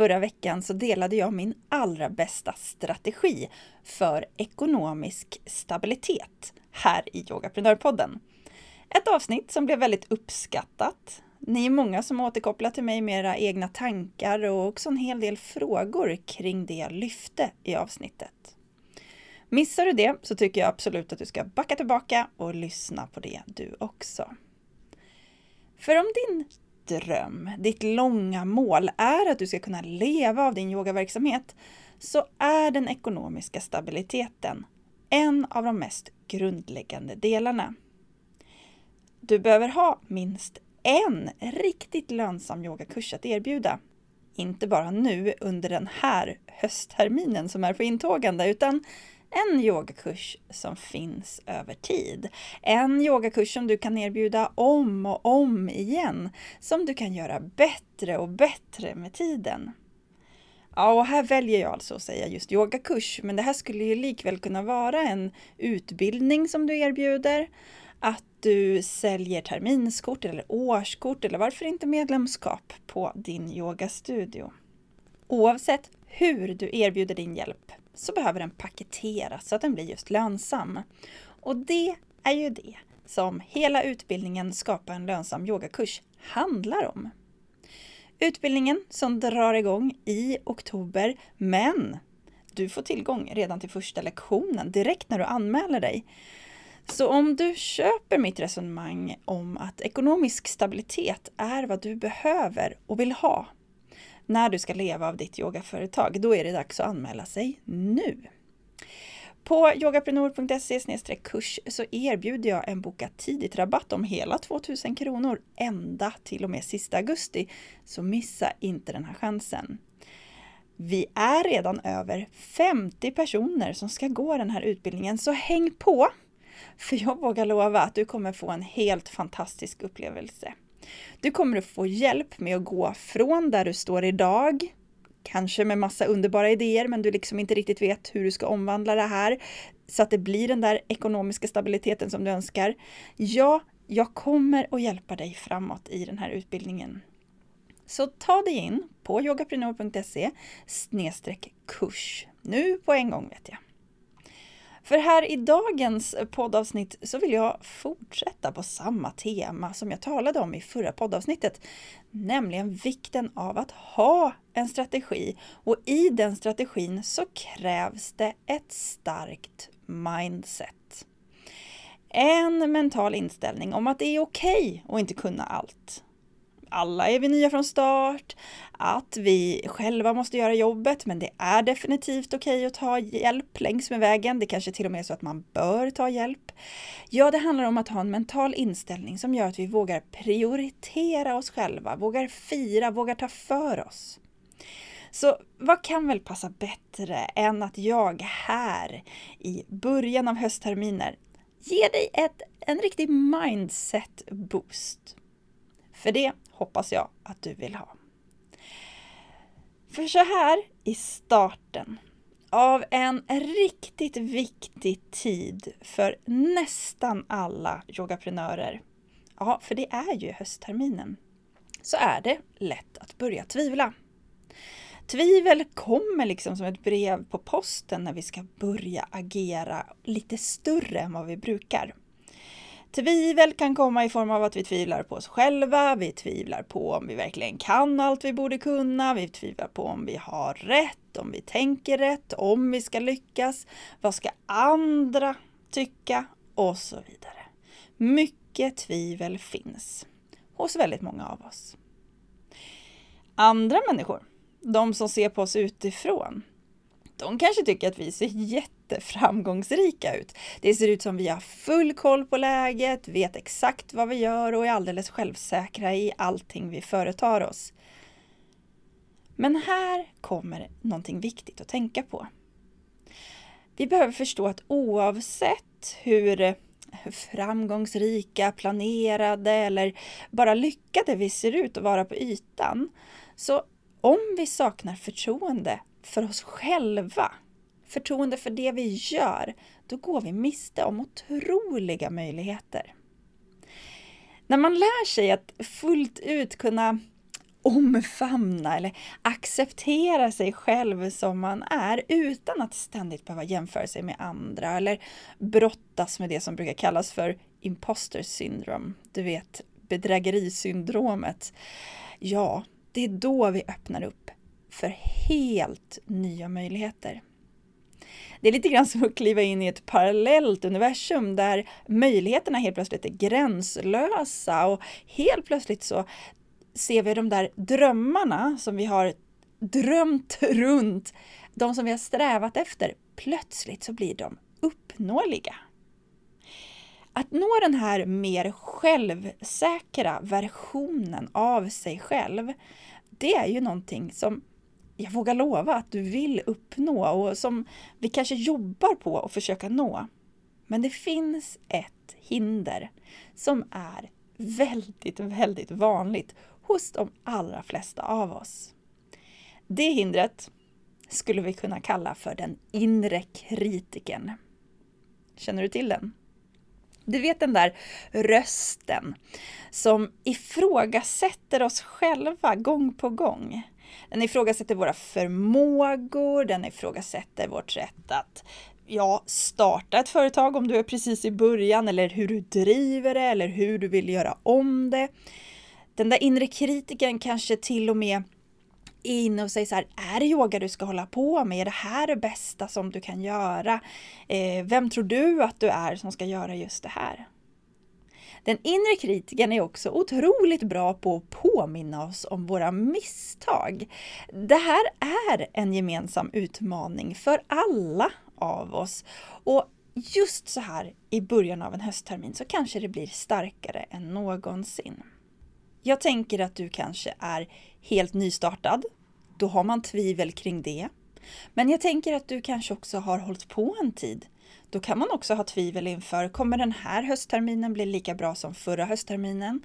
Förra veckan så delade jag min allra bästa strategi för ekonomisk stabilitet här i Yogaprenörpodden. Ett avsnitt som blev väldigt uppskattat. Ni är många som återkopplar till mig med era egna tankar och också en hel del frågor kring det jag lyfte i avsnittet. Missar du det så tycker jag absolut att du ska backa tillbaka och lyssna på det du också. För om din dröm, ditt långa mål är att du ska kunna leva av din yogaverksamhet så är den ekonomiska stabiliteten en av de mest grundläggande delarna. Du behöver ha minst en riktigt lönsam yogakurs att erbjuda. Inte bara nu under den här höstterminen som är på intågande, utan en yogakurs som finns över tid. En yogakurs som du kan erbjuda om och om igen, som du kan göra bättre och bättre med tiden. Ja, och här väljer jag alltså att säga just yogakurs, men det här skulle ju likväl kunna vara en utbildning som du erbjuder, att du säljer terminskort eller årskort eller varför inte medlemskap på din yogastudio. Oavsett hur du erbjuder din hjälp så behöver den paketeras så att den blir just lönsam. Och det är ju det som hela utbildningen Skapa en lönsam yogakurs handlar om. Utbildningen som drar igång i oktober, men du får tillgång redan till första lektionen direkt när du anmäler dig. Så om du köper mitt resonemang om att ekonomisk stabilitet är vad du behöver och vill ha när du ska leva av ditt yogaföretag, då är det dags att anmäla sig nu. På yogaprenor.se kurs så erbjuder jag en boka tidigt rabatt om hela 2000 kronor ända till och med sista augusti. Så missa inte den här chansen. Vi är redan över 50 personer som ska gå den här utbildningen, så häng på! För jag vågar lova att du kommer få en helt fantastisk upplevelse. Du kommer att få hjälp med att gå från där du står idag, kanske med massa underbara idéer, men du liksom inte riktigt vet hur du ska omvandla det här så att det blir den där ekonomiska stabiliteten som du önskar. Ja, jag kommer att hjälpa dig framåt i den här utbildningen. Så ta dig in på yogaprenor.se kurs nu på en gång vet jag. För här i dagens poddavsnitt så vill jag fortsätta på samma tema som jag talade om i förra poddavsnittet, nämligen vikten av att ha en strategi och i den strategin så krävs det ett starkt mindset. En mental inställning om att det är okej okay att inte kunna allt alla är vi nya från start, att vi själva måste göra jobbet, men det är definitivt okej okay att ta hjälp längs med vägen. Det kanske till och med är så att man bör ta hjälp. Ja, det handlar om att ha en mental inställning som gör att vi vågar prioritera oss själva, vågar fira, vågar ta för oss. Så vad kan väl passa bättre än att jag här i början av höstterminer ger dig ett, en riktig mindset boost. För det hoppas jag att du vill ha. För så här i starten av en riktigt viktig tid för nästan alla yogaprenörer, ja, för det är ju höstterminen, så är det lätt att börja tvivla. Tvivel kommer liksom som ett brev på posten när vi ska börja agera lite större än vad vi brukar. Tvivel kan komma i form av att vi tvivlar på oss själva, vi tvivlar på om vi verkligen kan allt vi borde kunna, vi tvivlar på om vi har rätt, om vi tänker rätt, om vi ska lyckas, vad ska andra tycka och så vidare. Mycket tvivel finns hos väldigt många av oss. Andra människor, de som ser på oss utifrån, de kanske tycker att vi ser jätteframgångsrika ut. Det ser ut som vi har full koll på läget, vet exakt vad vi gör och är alldeles självsäkra i allting vi företar oss. Men här kommer någonting viktigt att tänka på. Vi behöver förstå att oavsett hur framgångsrika, planerade eller bara lyckade vi ser ut att vara på ytan, så om vi saknar förtroende för oss själva, förtroende för det vi gör, då går vi miste om otroliga möjligheter. När man lär sig att fullt ut kunna omfamna eller acceptera sig själv som man är utan att ständigt behöva jämföra sig med andra eller brottas med det som brukar kallas för imposter syndrome. Du vet, bedrägerisyndromet. Ja, det är då vi öppnar upp för helt nya möjligheter. Det är lite grann som att kliva in i ett parallellt universum där möjligheterna helt plötsligt är gränslösa och helt plötsligt så ser vi de där drömmarna som vi har drömt runt, de som vi har strävat efter, plötsligt så blir de uppnåeliga. Att nå den här mer självsäkra versionen av sig själv, det är ju någonting som jag vågar lova att du vill uppnå och som vi kanske jobbar på att försöka nå. Men det finns ett hinder som är väldigt, väldigt vanligt hos de allra flesta av oss. Det hindret skulle vi kunna kalla för den inre kritiken. Känner du till den? Du vet den där rösten som ifrågasätter oss själva gång på gång. Den ifrågasätter våra förmågor, den ifrågasätter vårt rätt att ja, starta ett företag om du är precis i början eller hur du driver det eller hur du vill göra om det. Den där inre kritiken kanske till och med är inne och säger så här, är det yoga du ska hålla på med? Är det här det bästa som du kan göra? Eh, vem tror du att du är som ska göra just det här? Den inre kritiken är också otroligt bra på att påminna oss om våra misstag. Det här är en gemensam utmaning för alla av oss. Och just så här i början av en hösttermin så kanske det blir starkare än någonsin. Jag tänker att du kanske är helt nystartad. Då har man tvivel kring det. Men jag tänker att du kanske också har hållit på en tid. Då kan man också ha tvivel inför, kommer den här höstterminen bli lika bra som förra höstterminen?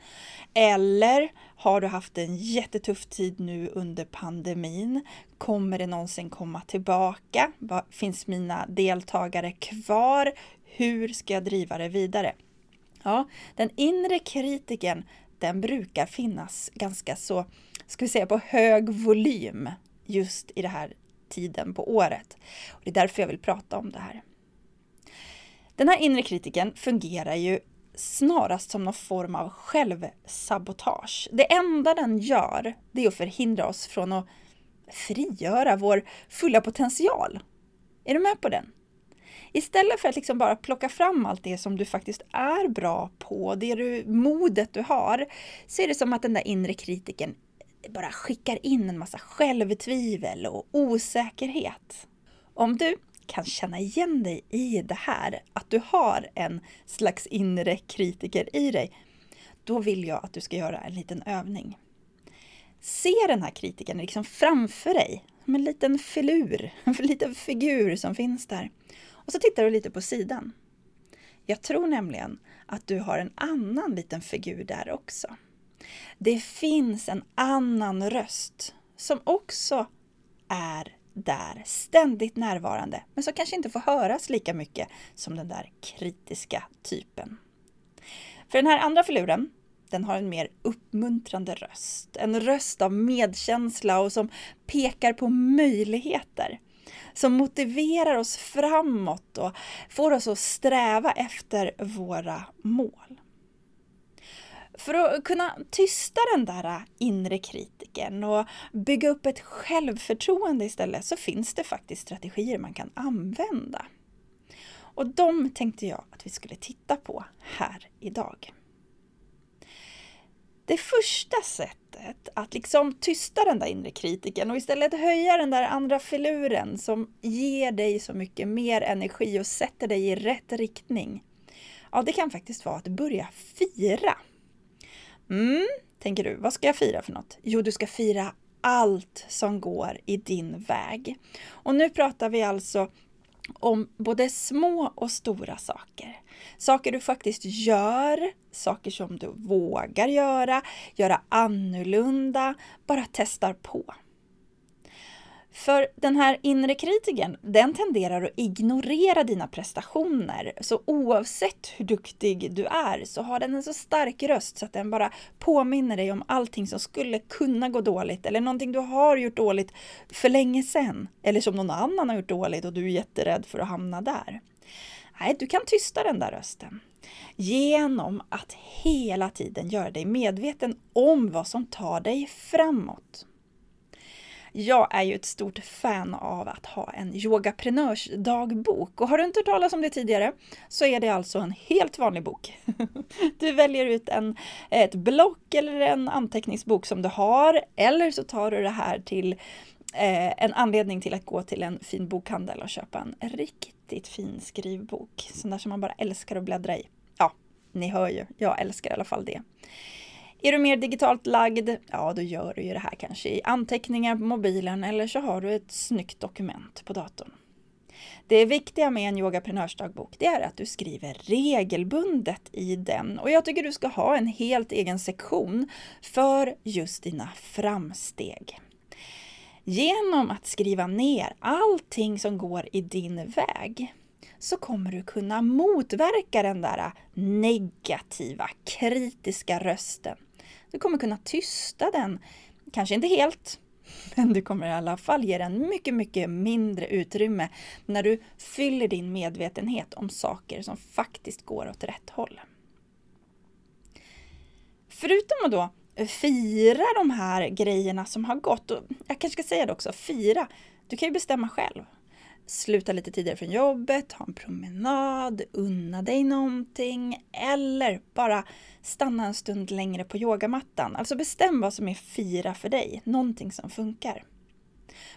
Eller har du haft en jättetuff tid nu under pandemin? Kommer det någonsin komma tillbaka? Finns mina deltagare kvar? Hur ska jag driva det vidare? Ja, den inre kritiken den brukar finnas ganska så, ska vi säga på hög volym just i den här tiden på året. Och det är därför jag vill prata om det här. Den här inre kritiken fungerar ju snarast som någon form av självsabotage. Det enda den gör, det är att förhindra oss från att frigöra vår fulla potential. Är du med på den? Istället för att liksom bara plocka fram allt det som du faktiskt är bra på, det du, modet du har, så är det som att den där inre kritiken bara skickar in en massa självtvivel och osäkerhet. Om du kan känna igen dig i det här, att du har en slags inre kritiker i dig, då vill jag att du ska göra en liten övning. Se den här kritikern liksom framför dig, som en liten filur, en liten figur som finns där. Och så tittar du lite på sidan. Jag tror nämligen att du har en annan liten figur där också. Det finns en annan röst som också är där, ständigt närvarande, men som kanske inte får höras lika mycket som den där kritiska typen. För den här andra filuren, den har en mer uppmuntrande röst. En röst av medkänsla och som pekar på möjligheter som motiverar oss framåt och får oss att sträva efter våra mål. För att kunna tysta den där inre kritiken och bygga upp ett självförtroende istället så finns det faktiskt strategier man kan använda. Och de tänkte jag att vi skulle titta på här idag. Det första sättet att liksom tysta den där inre kritiken och istället höja den där andra filuren som ger dig så mycket mer energi och sätter dig i rätt riktning. Ja, det kan faktiskt vara att börja fira. Mm, tänker du, vad ska jag fira för något? Jo, du ska fira allt som går i din väg. Och nu pratar vi alltså om både små och stora saker. Saker du faktiskt gör, saker som du vågar göra, göra annorlunda, bara testar på. För den här inre kritiken, den tenderar att ignorera dina prestationer. Så oavsett hur duktig du är så har den en så stark röst så att den bara påminner dig om allting som skulle kunna gå dåligt eller någonting du har gjort dåligt för länge sedan. Eller som någon annan har gjort dåligt och du är jätterädd för att hamna där. Nej, du kan tysta den där rösten genom att hela tiden göra dig medveten om vad som tar dig framåt. Jag är ju ett stort fan av att ha en yogaprenörsdagbok och har du inte hört talas om det tidigare så är det alltså en helt vanlig bok. Du väljer ut en, ett block eller en anteckningsbok som du har eller så tar du det här till eh, en anledning till att gå till en fin bokhandel och köpa en riktigt fin skrivbok. Sån där som man bara älskar att bläddra i. Ja, ni hör ju, jag älskar i alla fall det. Är du mer digitalt lagd, ja då gör du ju det här kanske i anteckningar på mobilen eller så har du ett snyggt dokument på datorn. Det viktiga med en yogaprenörsdagbok det är att du skriver regelbundet i den och jag tycker du ska ha en helt egen sektion för just dina framsteg. Genom att skriva ner allting som går i din väg så kommer du kunna motverka den där negativa, kritiska rösten du kommer kunna tysta den, kanske inte helt, men du kommer i alla fall ge den mycket, mycket mindre utrymme när du fyller din medvetenhet om saker som faktiskt går åt rätt håll. Förutom att då fira de här grejerna som har gått, och jag kanske ska säga det också, fira, du kan ju bestämma själv sluta lite tidigare från jobbet, ha en promenad, unna dig någonting eller bara stanna en stund längre på yogamattan. Alltså bestäm vad som är fira för dig, någonting som funkar.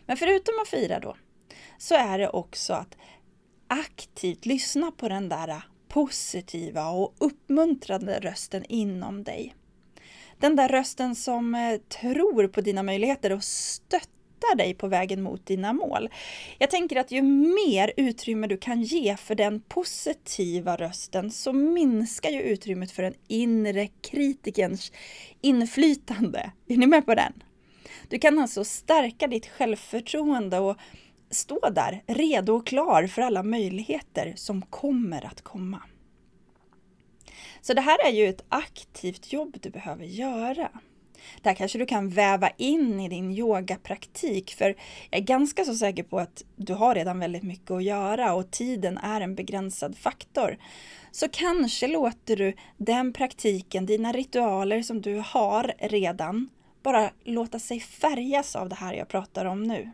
Men förutom att fira då, så är det också att aktivt lyssna på den där positiva och uppmuntrande rösten inom dig. Den där rösten som eh, tror på dina möjligheter och stöttar stöttar dig på vägen mot dina mål. Jag tänker att ju mer utrymme du kan ge för den positiva rösten så minskar ju utrymmet för den inre kritikerns inflytande. Är ni med på den? Du kan alltså stärka ditt självförtroende och stå där redo och klar för alla möjligheter som kommer att komma. Så det här är ju ett aktivt jobb du behöver göra. Det här kanske du kan väva in i din yogapraktik för jag är ganska så säker på att du har redan väldigt mycket att göra och tiden är en begränsad faktor. Så kanske låter du den praktiken, dina ritualer som du har redan, bara låta sig färgas av det här jag pratar om nu.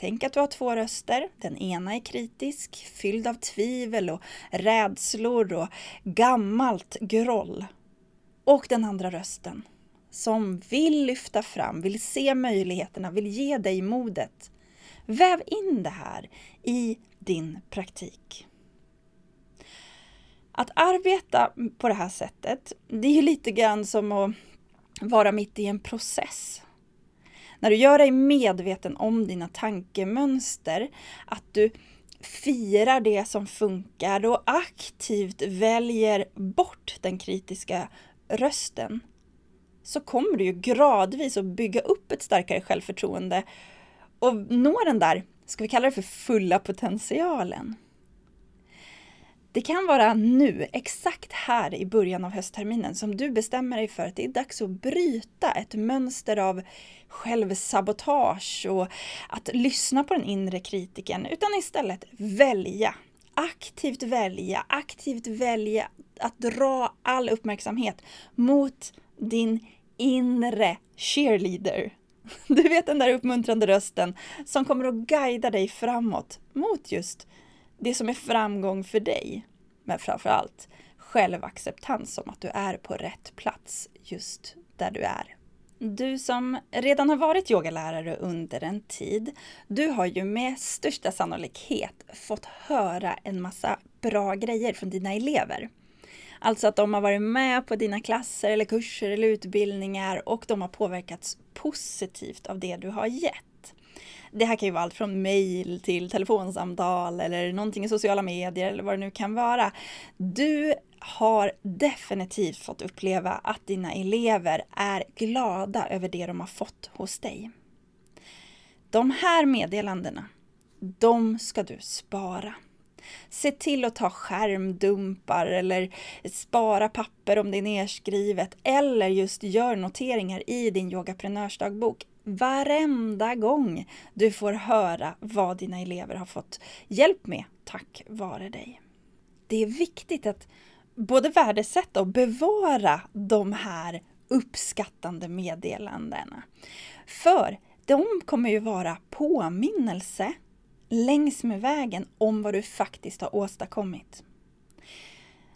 Tänk att du har två röster. Den ena är kritisk, fylld av tvivel och rädslor och gammalt groll. Och den andra rösten, som vill lyfta fram, vill se möjligheterna, vill ge dig modet. Väv in det här i din praktik. Att arbeta på det här sättet, det är lite grann som att vara mitt i en process. När du gör dig medveten om dina tankemönster, att du firar det som funkar och aktivt väljer bort den kritiska rösten så kommer du ju gradvis att bygga upp ett starkare självförtroende och nå den där, ska vi kalla det för fulla potentialen. Det kan vara nu, exakt här i början av höstterminen, som du bestämmer dig för att det är dags att bryta ett mönster av självsabotage och att lyssna på den inre kritiken, utan istället välja. Aktivt välja, aktivt välja att dra all uppmärksamhet mot din inre cheerleader. Du vet den där uppmuntrande rösten som kommer att guida dig framåt mot just det som är framgång för dig. Men framför allt självacceptans om att du är på rätt plats just där du är. Du som redan har varit yogalärare under en tid, du har ju med största sannolikhet fått höra en massa bra grejer från dina elever. Alltså att de har varit med på dina klasser eller kurser eller utbildningar och de har påverkats positivt av det du har gett. Det här kan ju vara allt från mejl till telefonsamtal eller någonting i sociala medier eller vad det nu kan vara. Du har definitivt fått uppleva att dina elever är glada över det de har fått hos dig. De här meddelandena, de ska du spara. Se till att ta skärmdumpar eller spara papper om det är nedskrivet eller just gör noteringar i din yogaprenörsdagbok varenda gång du får höra vad dina elever har fått hjälp med tack vare dig. Det är viktigt att både värdesätta och bevara de här uppskattande meddelandena. För de kommer ju vara påminnelse längs med vägen om vad du faktiskt har åstadkommit.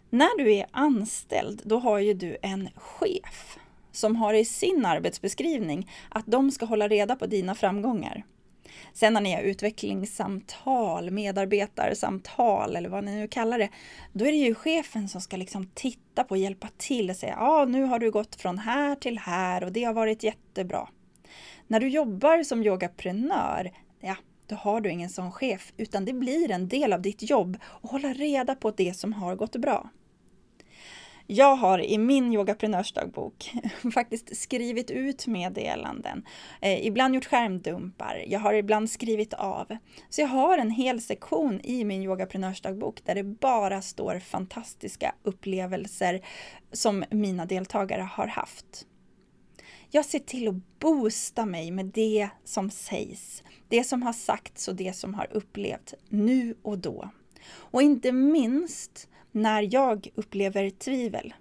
När du är anställd, då har ju du en chef som har i sin arbetsbeskrivning att de ska hålla reda på dina framgångar. Sen när ni har utvecklingssamtal, medarbetarsamtal eller vad ni nu kallar det, då är det ju chefen som ska liksom titta på och hjälpa till och säga ja, nu har du gått från här till här och det har varit jättebra. När du jobbar som yogaprenör, då har du ingen sån chef, utan det blir en del av ditt jobb att hålla reda på det som har gått bra. Jag har i min yogaprenörsdagbok faktiskt skrivit ut meddelanden, eh, ibland gjort skärmdumpar, jag har ibland skrivit av. Så jag har en hel sektion i min yogaprenörsdagbok där det bara står fantastiska upplevelser som mina deltagare har haft. Jag ser till att boosta mig med det som sägs, det som har sagts och det som har upplevts nu och då. Och inte minst när jag upplever tvivel.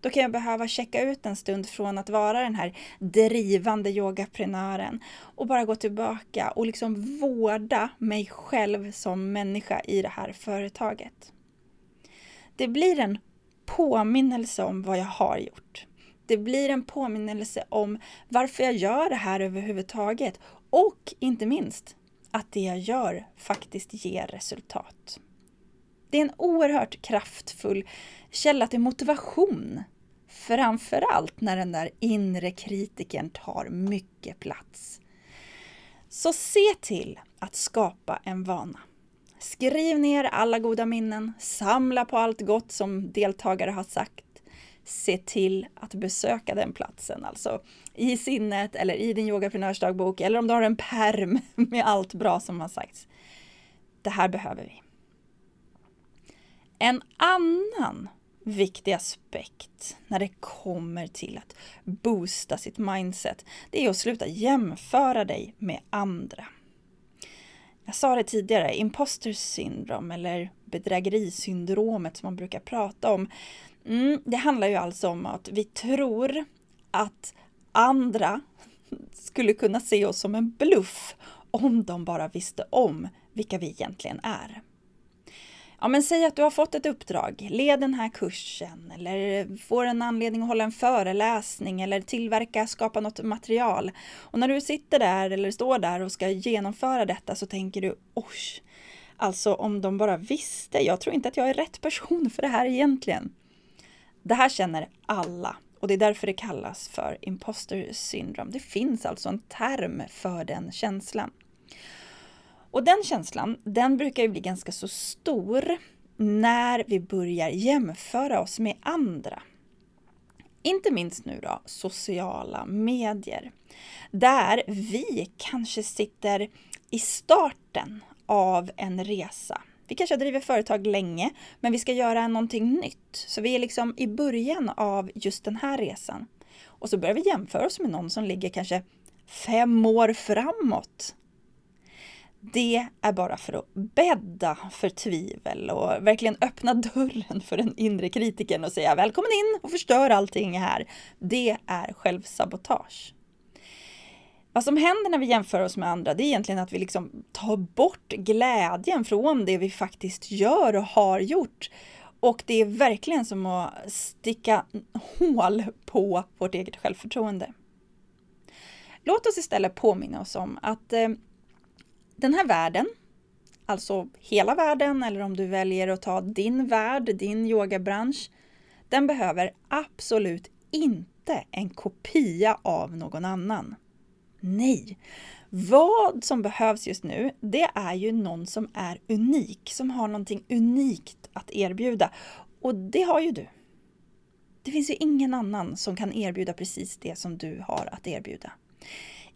Då kan jag behöva checka ut en stund från att vara den här drivande yogaprenören och bara gå tillbaka och liksom vårda mig själv som människa i det här företaget. Det blir en påminnelse om vad jag har gjort. Det blir en påminnelse om varför jag gör det här överhuvudtaget och inte minst att det jag gör faktiskt ger resultat. Det är en oerhört kraftfull källa till motivation. Framförallt när den där inre kritiken tar mycket plats. Så se till att skapa en vana. Skriv ner alla goda minnen, samla på allt gott som deltagare har sagt. Se till att besöka den platsen, alltså i sinnet eller i din yogaprenörsdagbok eller om du har en perm med allt bra som har sagts. Det här behöver vi. En annan viktig aspekt när det kommer till att boosta sitt mindset, det är att sluta jämföra dig med andra. Jag sa det tidigare, imposter syndrom eller bedrägerisyndromet som man brukar prata om. Mm, det handlar ju alltså om att vi tror att andra skulle kunna se oss som en bluff om de bara visste om vilka vi egentligen är. Ja, men säg att du har fått ett uppdrag, led den här kursen eller får en anledning att hålla en föreläsning eller tillverka, skapa något material. Och när du sitter där eller står där och ska genomföra detta så tänker du, oj, alltså om de bara visste, jag tror inte att jag är rätt person för det här egentligen. Det här känner alla och det är därför det kallas för imposter syndrome. Det finns alltså en term för den känslan. Och den känslan, den brukar ju bli ganska så stor när vi börjar jämföra oss med andra. Inte minst nu då sociala medier. Där vi kanske sitter i starten av en resa. Vi kanske har drivit företag länge, men vi ska göra någonting nytt. Så vi är liksom i början av just den här resan. Och så börjar vi jämföra oss med någon som ligger kanske fem år framåt det är bara för att bädda för tvivel och verkligen öppna dörren för den inre kritiken och säga välkommen in och förstör allting här. Det är självsabotage. Vad som händer när vi jämför oss med andra, det är egentligen att vi liksom tar bort glädjen från det vi faktiskt gör och har gjort. Och det är verkligen som att sticka hål på vårt eget självförtroende. Låt oss istället påminna oss om att eh, den här världen, alltså hela världen eller om du väljer att ta din värld, din yogabransch, Den behöver absolut inte en kopia av någon annan. Nej, vad som behövs just nu, det är ju någon som är unik, som har någonting unikt att erbjuda. Och det har ju du. Det finns ju ingen annan som kan erbjuda precis det som du har att erbjuda.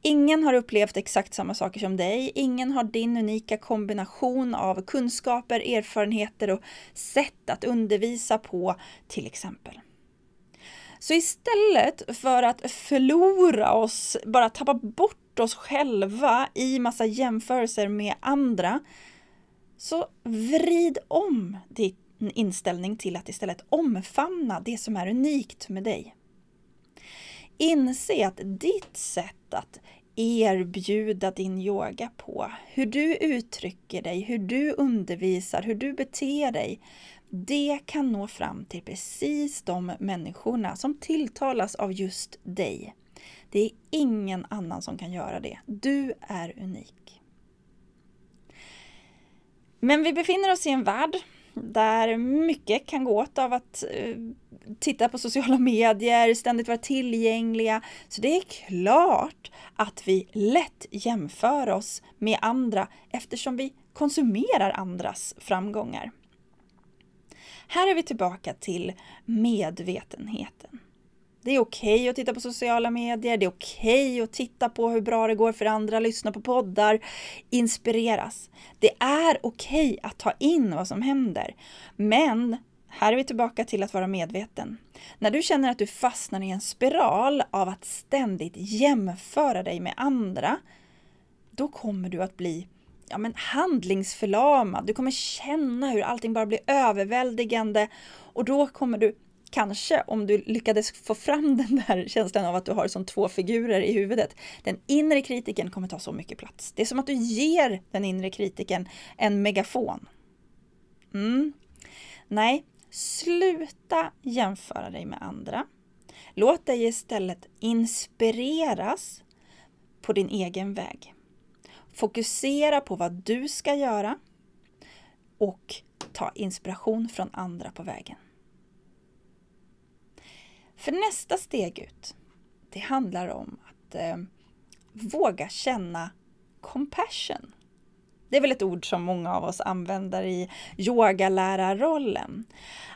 Ingen har upplevt exakt samma saker som dig. Ingen har din unika kombination av kunskaper, erfarenheter och sätt att undervisa på, till exempel. Så istället för att förlora oss, bara tappa bort oss själva i massa jämförelser med andra, så vrid om din inställning till att istället omfamna det som är unikt med dig. Inse att ditt sätt att erbjuda din yoga på, hur du uttrycker dig, hur du undervisar, hur du beter dig, det kan nå fram till precis de människorna som tilltalas av just dig. Det är ingen annan som kan göra det. Du är unik. Men vi befinner oss i en värld där mycket kan gå åt av att eh, titta på sociala medier, ständigt vara tillgängliga. Så det är klart att vi lätt jämför oss med andra eftersom vi konsumerar andras framgångar. Här är vi tillbaka till medvetenheten. Det är okej okay att titta på sociala medier, det är okej okay att titta på hur bra det går för andra, lyssna på poddar, inspireras. Det är okej okay att ta in vad som händer. Men här är vi tillbaka till att vara medveten. När du känner att du fastnar i en spiral av att ständigt jämföra dig med andra, då kommer du att bli ja, men handlingsförlamad. Du kommer känna hur allting bara blir överväldigande och då kommer du kanske, om du lyckades få fram den där känslan av att du har som två figurer i huvudet, den inre kritiken kommer ta så mycket plats. Det är som att du ger den inre kritiken en megafon. Mm. Nej, sluta jämföra dig med andra. Låt dig istället inspireras på din egen väg. Fokusera på vad du ska göra och ta inspiration från andra på vägen. För nästa steg ut, det handlar om att eh, våga känna compassion. Det är väl ett ord som många av oss använder i yogalärarrollen.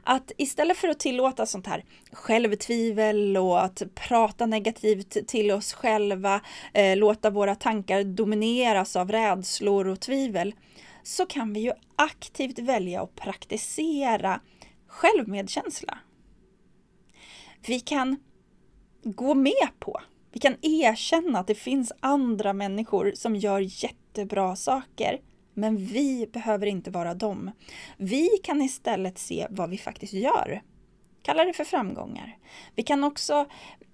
Att istället för att tillåta sånt här självtvivel och att prata negativt till oss själva, eh, låta våra tankar domineras av rädslor och tvivel, så kan vi ju aktivt välja att praktisera självmedkänsla. Vi kan gå med på, vi kan erkänna att det finns andra människor som gör jättebra saker, men vi behöver inte vara dem. Vi kan istället se vad vi faktiskt gör. Kalla det för framgångar. Vi kan också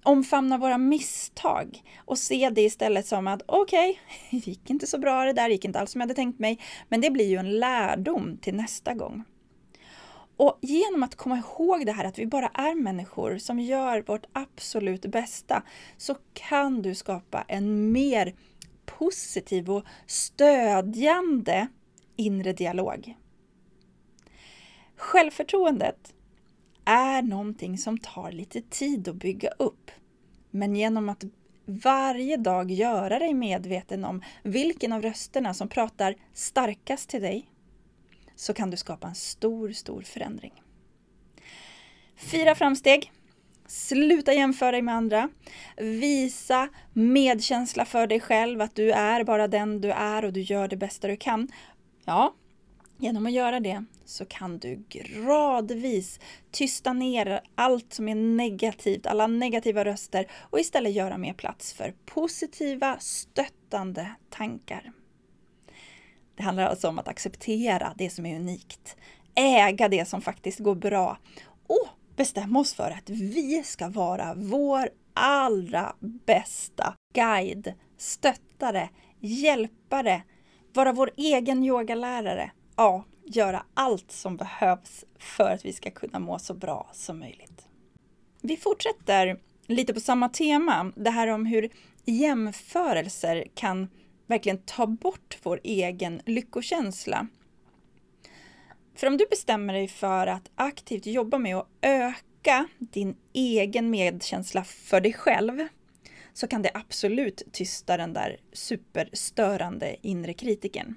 omfamna våra misstag och se det istället som att okej, okay, det gick inte så bra det där, gick inte alls som jag hade tänkt mig, men det blir ju en lärdom till nästa gång. Och genom att komma ihåg det här att vi bara är människor som gör vårt absolut bästa så kan du skapa en mer positiv och stödjande inre dialog. Självförtroendet är någonting som tar lite tid att bygga upp. Men genom att varje dag göra dig medveten om vilken av rösterna som pratar starkast till dig så kan du skapa en stor, stor förändring. Fyra framsteg. Sluta jämföra dig med andra. Visa medkänsla för dig själv, att du är bara den du är och du gör det bästa du kan. Ja, genom att göra det så kan du gradvis tysta ner allt som är negativt, alla negativa röster och istället göra mer plats för positiva, stöttande tankar. Det handlar alltså om att acceptera det som är unikt, äga det som faktiskt går bra och bestämma oss för att vi ska vara vår allra bästa guide, stöttare, hjälpare, vara vår egen yogalärare. Ja, göra allt som behövs för att vi ska kunna må så bra som möjligt. Vi fortsätter lite på samma tema, det här om hur jämförelser kan verkligen ta bort vår egen lyckokänsla. För om du bestämmer dig för att aktivt jobba med att öka din egen medkänsla för dig själv så kan det absolut tysta den där superstörande inre kritiken.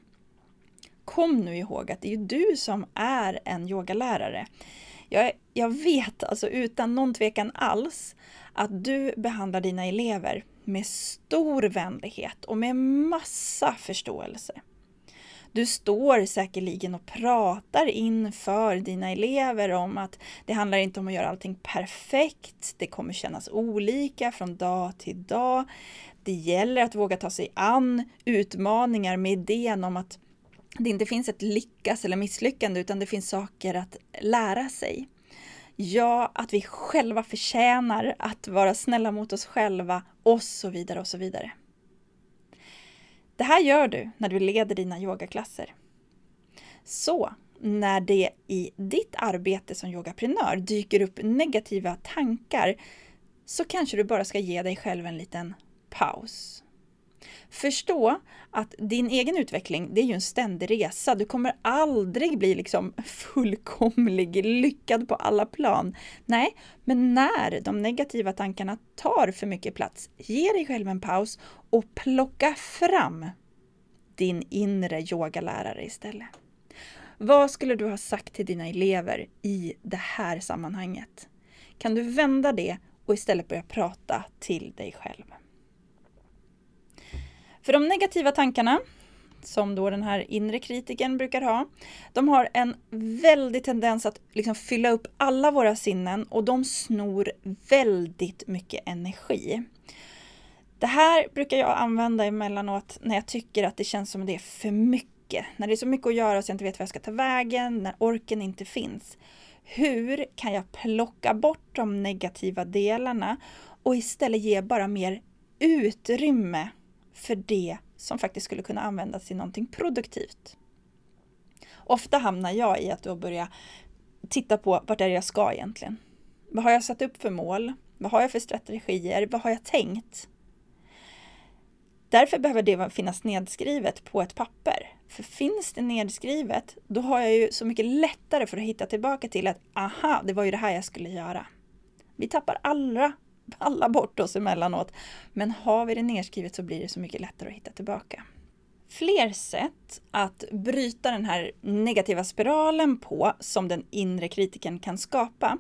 Kom nu ihåg att det är ju du som är en yogalärare. Jag, jag vet alltså utan någon tvekan alls att du behandlar dina elever med stor vänlighet och med massa förståelse. Du står säkerligen och pratar inför dina elever om att det handlar inte om att göra allting perfekt. Det kommer kännas olika från dag till dag. Det gäller att våga ta sig an utmaningar med idén om att det inte finns ett lyckas eller misslyckande utan det finns saker att lära sig. Ja, att vi själva förtjänar att vara snälla mot oss själva och så vidare och så vidare. Det här gör du när du leder dina yogaklasser. Så när det i ditt arbete som yogaprenör dyker upp negativa tankar så kanske du bara ska ge dig själv en liten paus. Förstå att din egen utveckling, det är ju en ständig resa. Du kommer aldrig bli liksom fullkomlig, lyckad på alla plan. Nej, men när de negativa tankarna tar för mycket plats, ge dig själv en paus och plocka fram din inre yogalärare istället. Vad skulle du ha sagt till dina elever i det här sammanhanget? Kan du vända det och istället börja prata till dig själv? För de negativa tankarna, som då den här inre kritiken brukar ha, de har en väldig tendens att liksom fylla upp alla våra sinnen och de snor väldigt mycket energi. Det här brukar jag använda emellanåt när jag tycker att det känns som det är för mycket. När det är så mycket att göra så jag inte vet vad jag ska ta vägen, när orken inte finns. Hur kan jag plocka bort de negativa delarna och istället ge bara mer utrymme för det som faktiskt skulle kunna användas till någonting produktivt. Ofta hamnar jag i att då börja titta på vart är det jag ska egentligen? Vad har jag satt upp för mål? Vad har jag för strategier? Vad har jag tänkt? Därför behöver det finnas nedskrivet på ett papper. För finns det nedskrivet, då har jag ju så mycket lättare för att hitta tillbaka till att aha, det var ju det här jag skulle göra. Vi tappar allra alla bort oss emellanåt. Men har vi det nedskrivet så blir det så mycket lättare att hitta tillbaka. Fler sätt att bryta den här negativa spiralen på som den inre kritiken kan skapa.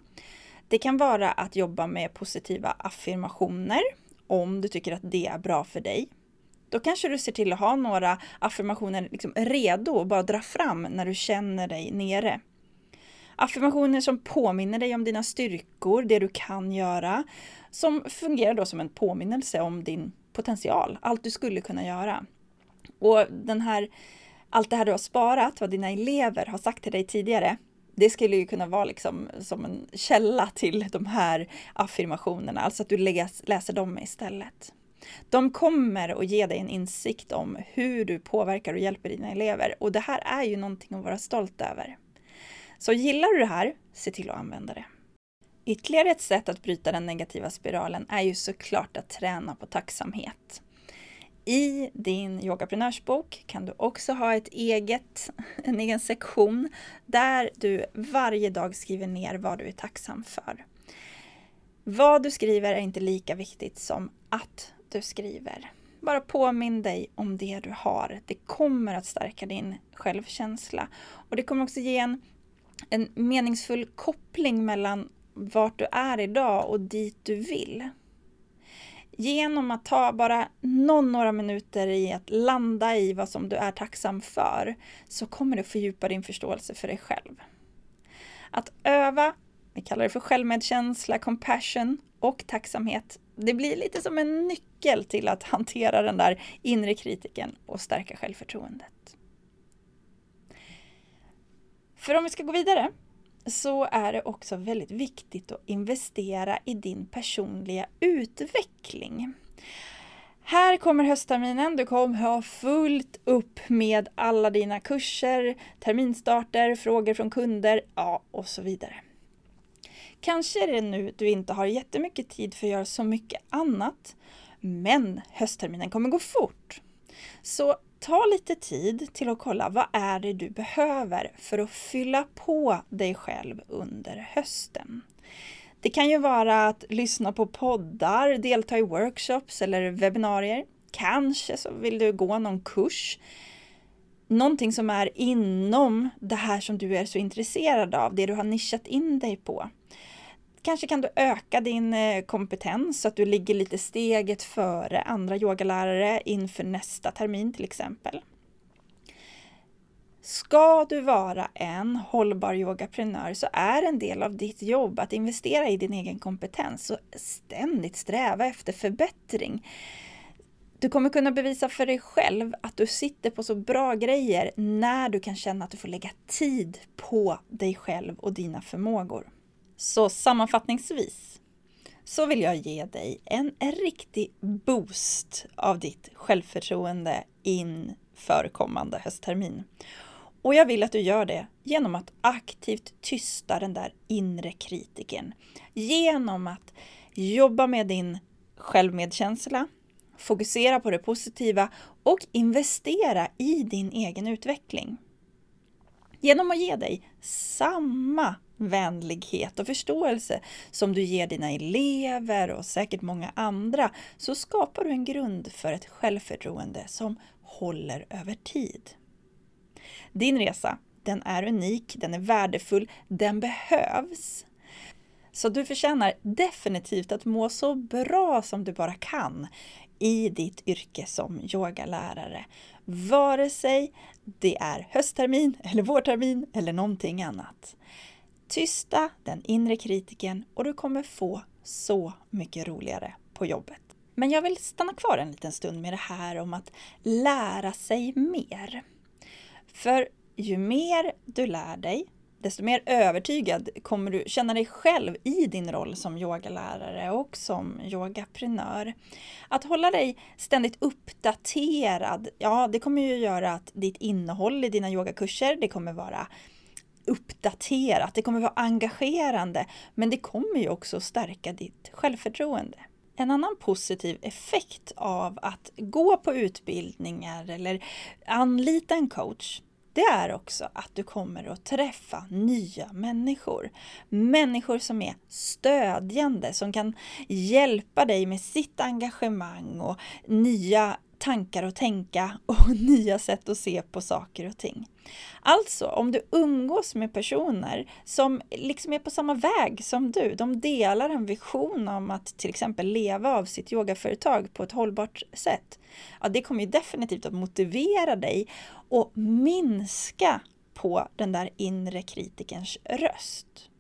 Det kan vara att jobba med positiva affirmationer om du tycker att det är bra för dig. Då kanske du ser till att ha några affirmationer liksom redo och bara dra fram när du känner dig nere. Affirmationer som påminner dig om dina styrkor, det du kan göra, som fungerar då som en påminnelse om din potential, allt du skulle kunna göra. Och den här, allt det här du har sparat, vad dina elever har sagt till dig tidigare, det skulle ju kunna vara liksom som en källa till de här affirmationerna, alltså att du läser dem istället. De kommer att ge dig en insikt om hur du påverkar och hjälper dina elever och det här är ju någonting att vara stolt över. Så gillar du det här, se till att använda det. Ytterligare ett sätt att bryta den negativa spiralen är ju såklart att träna på tacksamhet. I din yogaprenörsbok kan du också ha ett eget, en egen sektion där du varje dag skriver ner vad du är tacksam för. Vad du skriver är inte lika viktigt som att du skriver. Bara påminn dig om det du har. Det kommer att stärka din självkänsla och det kommer också ge en, en meningsfull koppling mellan vart du är idag och dit du vill. Genom att ta bara någon några minuter i att landa i vad som du är tacksam för så kommer du fördjupa din förståelse för dig själv. Att öva, vi kallar det för självmedkänsla, compassion och tacksamhet. Det blir lite som en nyckel till att hantera den där inre kritiken och stärka självförtroendet. För om vi ska gå vidare så är det också väldigt viktigt att investera i din personliga utveckling. Här kommer höstterminen, du kommer ha fullt upp med alla dina kurser, terminstarter, frågor från kunder, ja och så vidare. Kanske är det nu du inte har jättemycket tid för att göra så mycket annat, men höstterminen kommer gå fort. Så ta lite tid till att kolla vad är det du behöver för att fylla på dig själv under hösten. Det kan ju vara att lyssna på poddar, delta i workshops eller webbinarier. Kanske så vill du gå någon kurs. Någonting som är inom det här som du är så intresserad av, det du har nischat in dig på. Kanske kan du öka din eh, kompetens så att du ligger lite steget före andra yogalärare inför nästa termin till exempel. Ska du vara en hållbar yogaprenör så är en del av ditt jobb att investera i din egen kompetens och ständigt sträva efter förbättring. Du kommer kunna bevisa för dig själv att du sitter på så bra grejer när du kan känna att du får lägga tid på dig själv och dina förmågor. Så sammanfattningsvis så vill jag ge dig en riktig boost av ditt självförtroende inför kommande hösttermin. Och jag vill att du gör det genom att aktivt tysta den där inre kritiken. Genom att jobba med din självmedkänsla, fokusera på det positiva och investera i din egen utveckling. Genom att ge dig samma vänlighet och förståelse som du ger dina elever och säkert många andra så skapar du en grund för ett självförtroende som håller över tid. Din resa, den är unik, den är värdefull, den behövs. Så du förtjänar definitivt att må så bra som du bara kan i ditt yrke som yogalärare. Vare sig det är hösttermin eller vårtermin eller någonting annat. Tysta den inre kritiken och du kommer få så mycket roligare på jobbet. Men jag vill stanna kvar en liten stund med det här om att lära sig mer. För ju mer du lär dig, desto mer övertygad kommer du känna dig själv i din roll som yogalärare och som yogaprenör. Att hålla dig ständigt uppdaterad, ja det kommer ju göra att ditt innehåll i dina yogakurser, det kommer vara uppdaterat, det kommer vara engagerande, men det kommer ju också stärka ditt självförtroende. En annan positiv effekt av att gå på utbildningar eller anlita en coach, det är också att du kommer att träffa nya människor. Människor som är stödjande, som kan hjälpa dig med sitt engagemang och nya tankar att tänka och nya sätt att se på saker och ting. Alltså, om du umgås med personer som liksom är på samma väg som du, de delar en vision om att till exempel leva av sitt yogaföretag på ett hållbart sätt, ja, det kommer ju definitivt att motivera dig och minska på den där inre kritikerns röst.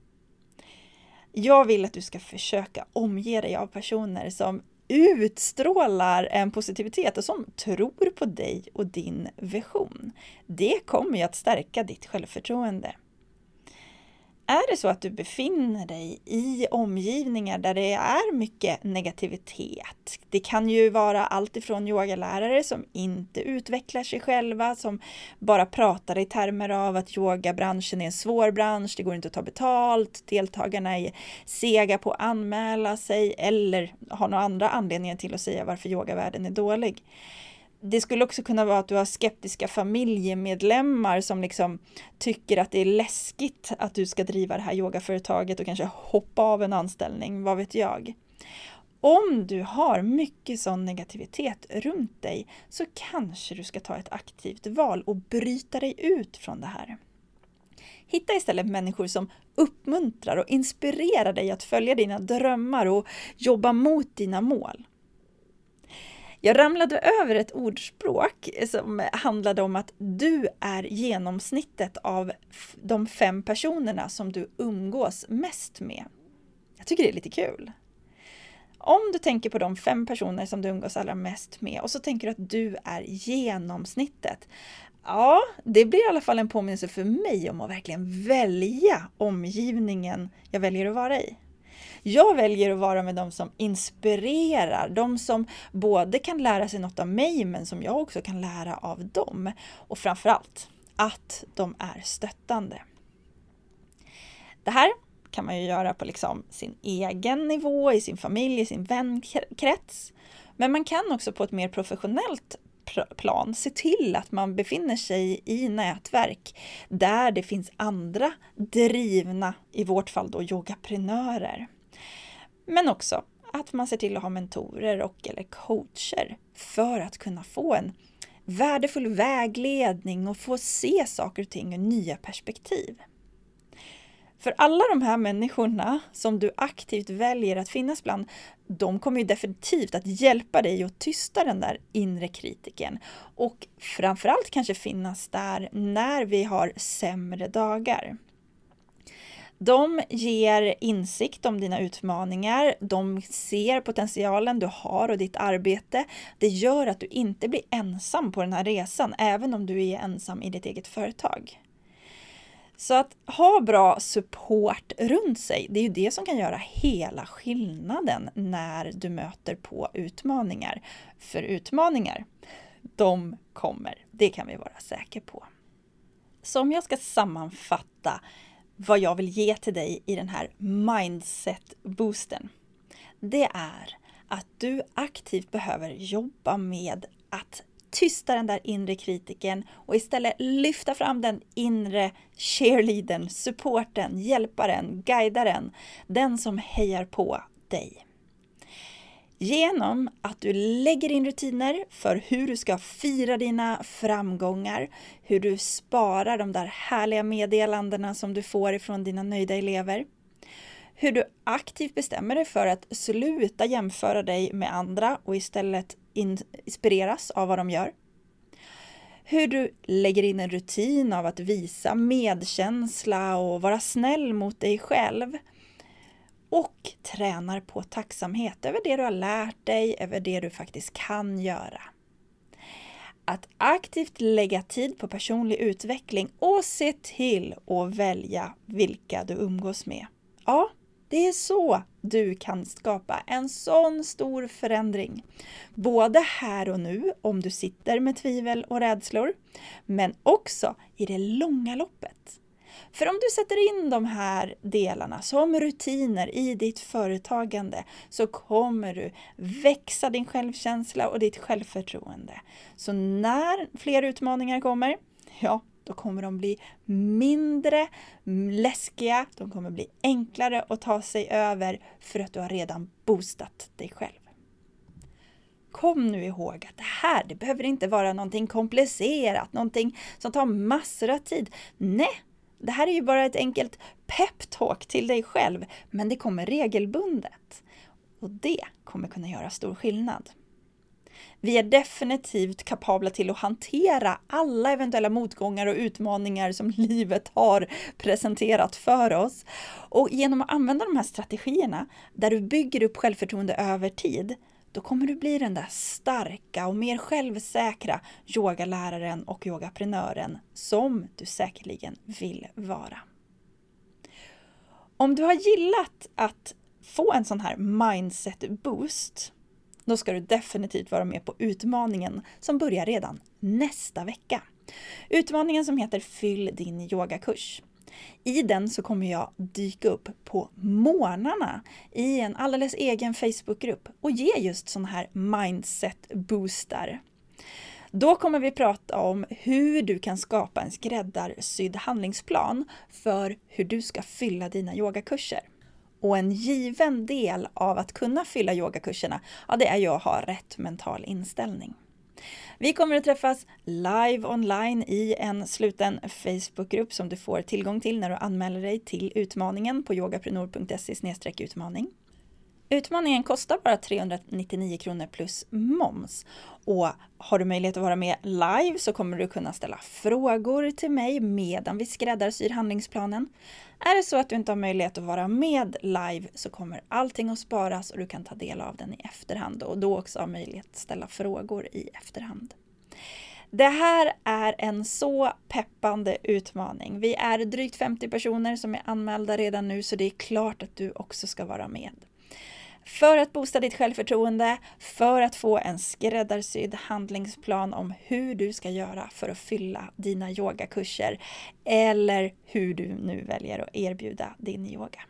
Jag vill att du ska försöka omge dig av personer som utstrålar en positivitet och som tror på dig och din vision. Det kommer ju att stärka ditt självförtroende. Är det så att du befinner dig i omgivningar där det är mycket negativitet? Det kan ju vara allt ifrån yogalärare som inte utvecklar sig själva, som bara pratar i termer av att yogabranschen är en svår bransch, det går inte att ta betalt, deltagarna är sega på att anmäla sig eller har några andra anledningar till att säga varför yogavärlden är dålig det skulle också kunna vara att du har skeptiska familjemedlemmar som liksom tycker att det är läskigt att du ska driva det här yogaföretaget och kanske hoppa av en anställning, vad vet jag. Om du har mycket sån negativitet runt dig så kanske du ska ta ett aktivt val och bryta dig ut från det här. Hitta istället människor som uppmuntrar och inspirerar dig att följa dina drömmar och jobba mot dina mål. Jag ramlade över ett ordspråk som handlade om att du är genomsnittet av de fem personerna som du umgås mest med. Jag tycker det är lite kul. Om du tänker på de fem personer som du umgås allra mest med och så tänker du att du är genomsnittet. Ja, det blir i alla fall en påminnelse för mig om att verkligen välja omgivningen jag väljer att vara i. Jag väljer att vara med de som inspirerar, de som både kan lära sig något av mig men som jag också kan lära av dem. Och framförallt att de är stöttande. Det här kan man ju göra på liksom sin egen nivå, i sin familj, i sin vänkrets. Men man kan också på ett mer professionellt plan se till att man befinner sig i nätverk där det finns andra drivna, i vårt fall då yogaprenörer. Men också att man ser till att ha mentorer och eller coacher för att kunna få en värdefull vägledning och få se saker och ting ur nya perspektiv. För alla de här människorna som du aktivt väljer att finnas bland, de kommer ju definitivt att hjälpa dig att tysta den där inre kritiken. Och framförallt kanske finnas där när vi har sämre dagar. De ger insikt om dina utmaningar, de ser potentialen du har och ditt arbete. Det gör att du inte blir ensam på den här resan, även om du är ensam i ditt eget företag. Så att ha bra support runt sig, det är ju det som kan göra hela skillnaden när du möter på utmaningar. För utmaningar, de kommer. Det kan vi vara säkra på. Så om jag ska sammanfatta vad jag vill ge till dig i den här mindset-boosten. Det är att du aktivt behöver jobba med att tysta den där inre kritiken och istället lyfta fram den inre cheerleadern, supporten, hjälparen, guidaren, den som hejar på dig. Genom att du lägger in rutiner för hur du ska fira dina framgångar, hur du sparar de där härliga meddelandena som du får ifrån dina nöjda elever, hur du aktivt bestämmer dig för att sluta jämföra dig med andra och istället inspireras av vad de gör. Hur du lägger in en rutin av att visa medkänsla och vara snäll mot dig själv. Och tränar på tacksamhet över det du har lärt dig, över det du faktiskt kan göra. Att aktivt lägga tid på personlig utveckling och se till att välja vilka du umgås med. Ja, det är så du kan skapa en sån stor förändring. Både här och nu, om du sitter med tvivel och rädslor, men också i det långa loppet. För om du sätter in de här delarna som rutiner i ditt företagande så kommer du växa din självkänsla och ditt självförtroende. Så när fler utmaningar kommer, ja, då kommer de bli mindre läskiga, de kommer bli enklare att ta sig över för att du har redan boostat dig själv. Kom nu ihåg att det här, det behöver inte vara någonting komplicerat, någonting som tar massor av tid. Nej, det här är ju bara ett enkelt peptalk till dig själv, men det kommer regelbundet. Och det kommer kunna göra stor skillnad. Vi är definitivt kapabla till att hantera alla eventuella motgångar och utmaningar som livet har presenterat för oss. Och genom att använda de här strategierna, där du bygger upp självförtroende över tid, då kommer du bli den där starka och mer självsäkra yogaläraren och yogaprenören som du säkerligen vill vara. Om du har gillat att få en sån här mindset boost då ska du definitivt vara med på utmaningen som börjar redan nästa vecka. Utmaningen som heter Fyll din yogakurs. I den så kommer jag dyka upp på morgnarna i en alldeles egen Facebookgrupp och ge just sådana här mindset-boostar. Då kommer vi prata om hur du kan skapa en skräddarsydd handlingsplan för hur du ska fylla dina yogakurser. Och en given del av att kunna fylla yogakurserna, ja det är ju att ha rätt mental inställning. Vi kommer att träffas live online i en sluten Facebookgrupp som du får tillgång till när du anmäler dig till utmaningen på yogaprenor.se utmaning. Utmaningen kostar bara 399 kronor plus moms. Och har du möjlighet att vara med live så kommer du kunna ställa frågor till mig medan vi skräddarsyr handlingsplanen. Är det så att du inte har möjlighet att vara med live så kommer allting att sparas och du kan ta del av den i efterhand och då också ha möjlighet att ställa frågor i efterhand. Det här är en så peppande utmaning. Vi är drygt 50 personer som är anmälda redan nu så det är klart att du också ska vara med. För att boosta ditt självförtroende, för att få en skräddarsydd handlingsplan om hur du ska göra för att fylla dina yogakurser eller hur du nu väljer att erbjuda din yoga.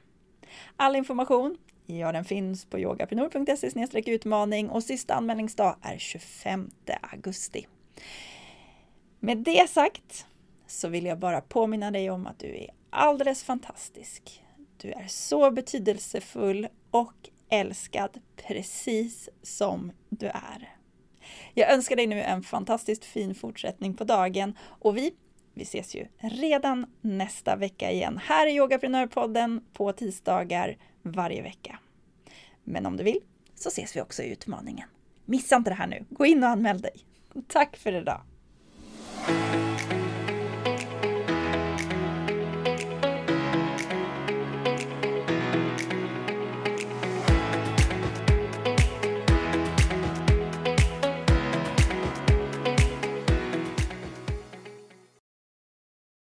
All information Ja, den finns på yogaprenor.se utmaning och sista anmälningsdag är 25 augusti. Med det sagt så vill jag bara påminna dig om att du är alldeles fantastisk. Du är så betydelsefull och älskad precis som du är. Jag önskar dig nu en fantastiskt fin fortsättning på dagen och vi, vi ses ju redan nästa vecka igen här i Yogaprenörpodden på tisdagar varje vecka. Men om du vill så ses vi också i utmaningen. Missa inte det här nu. Gå in och anmäl dig. Tack för idag!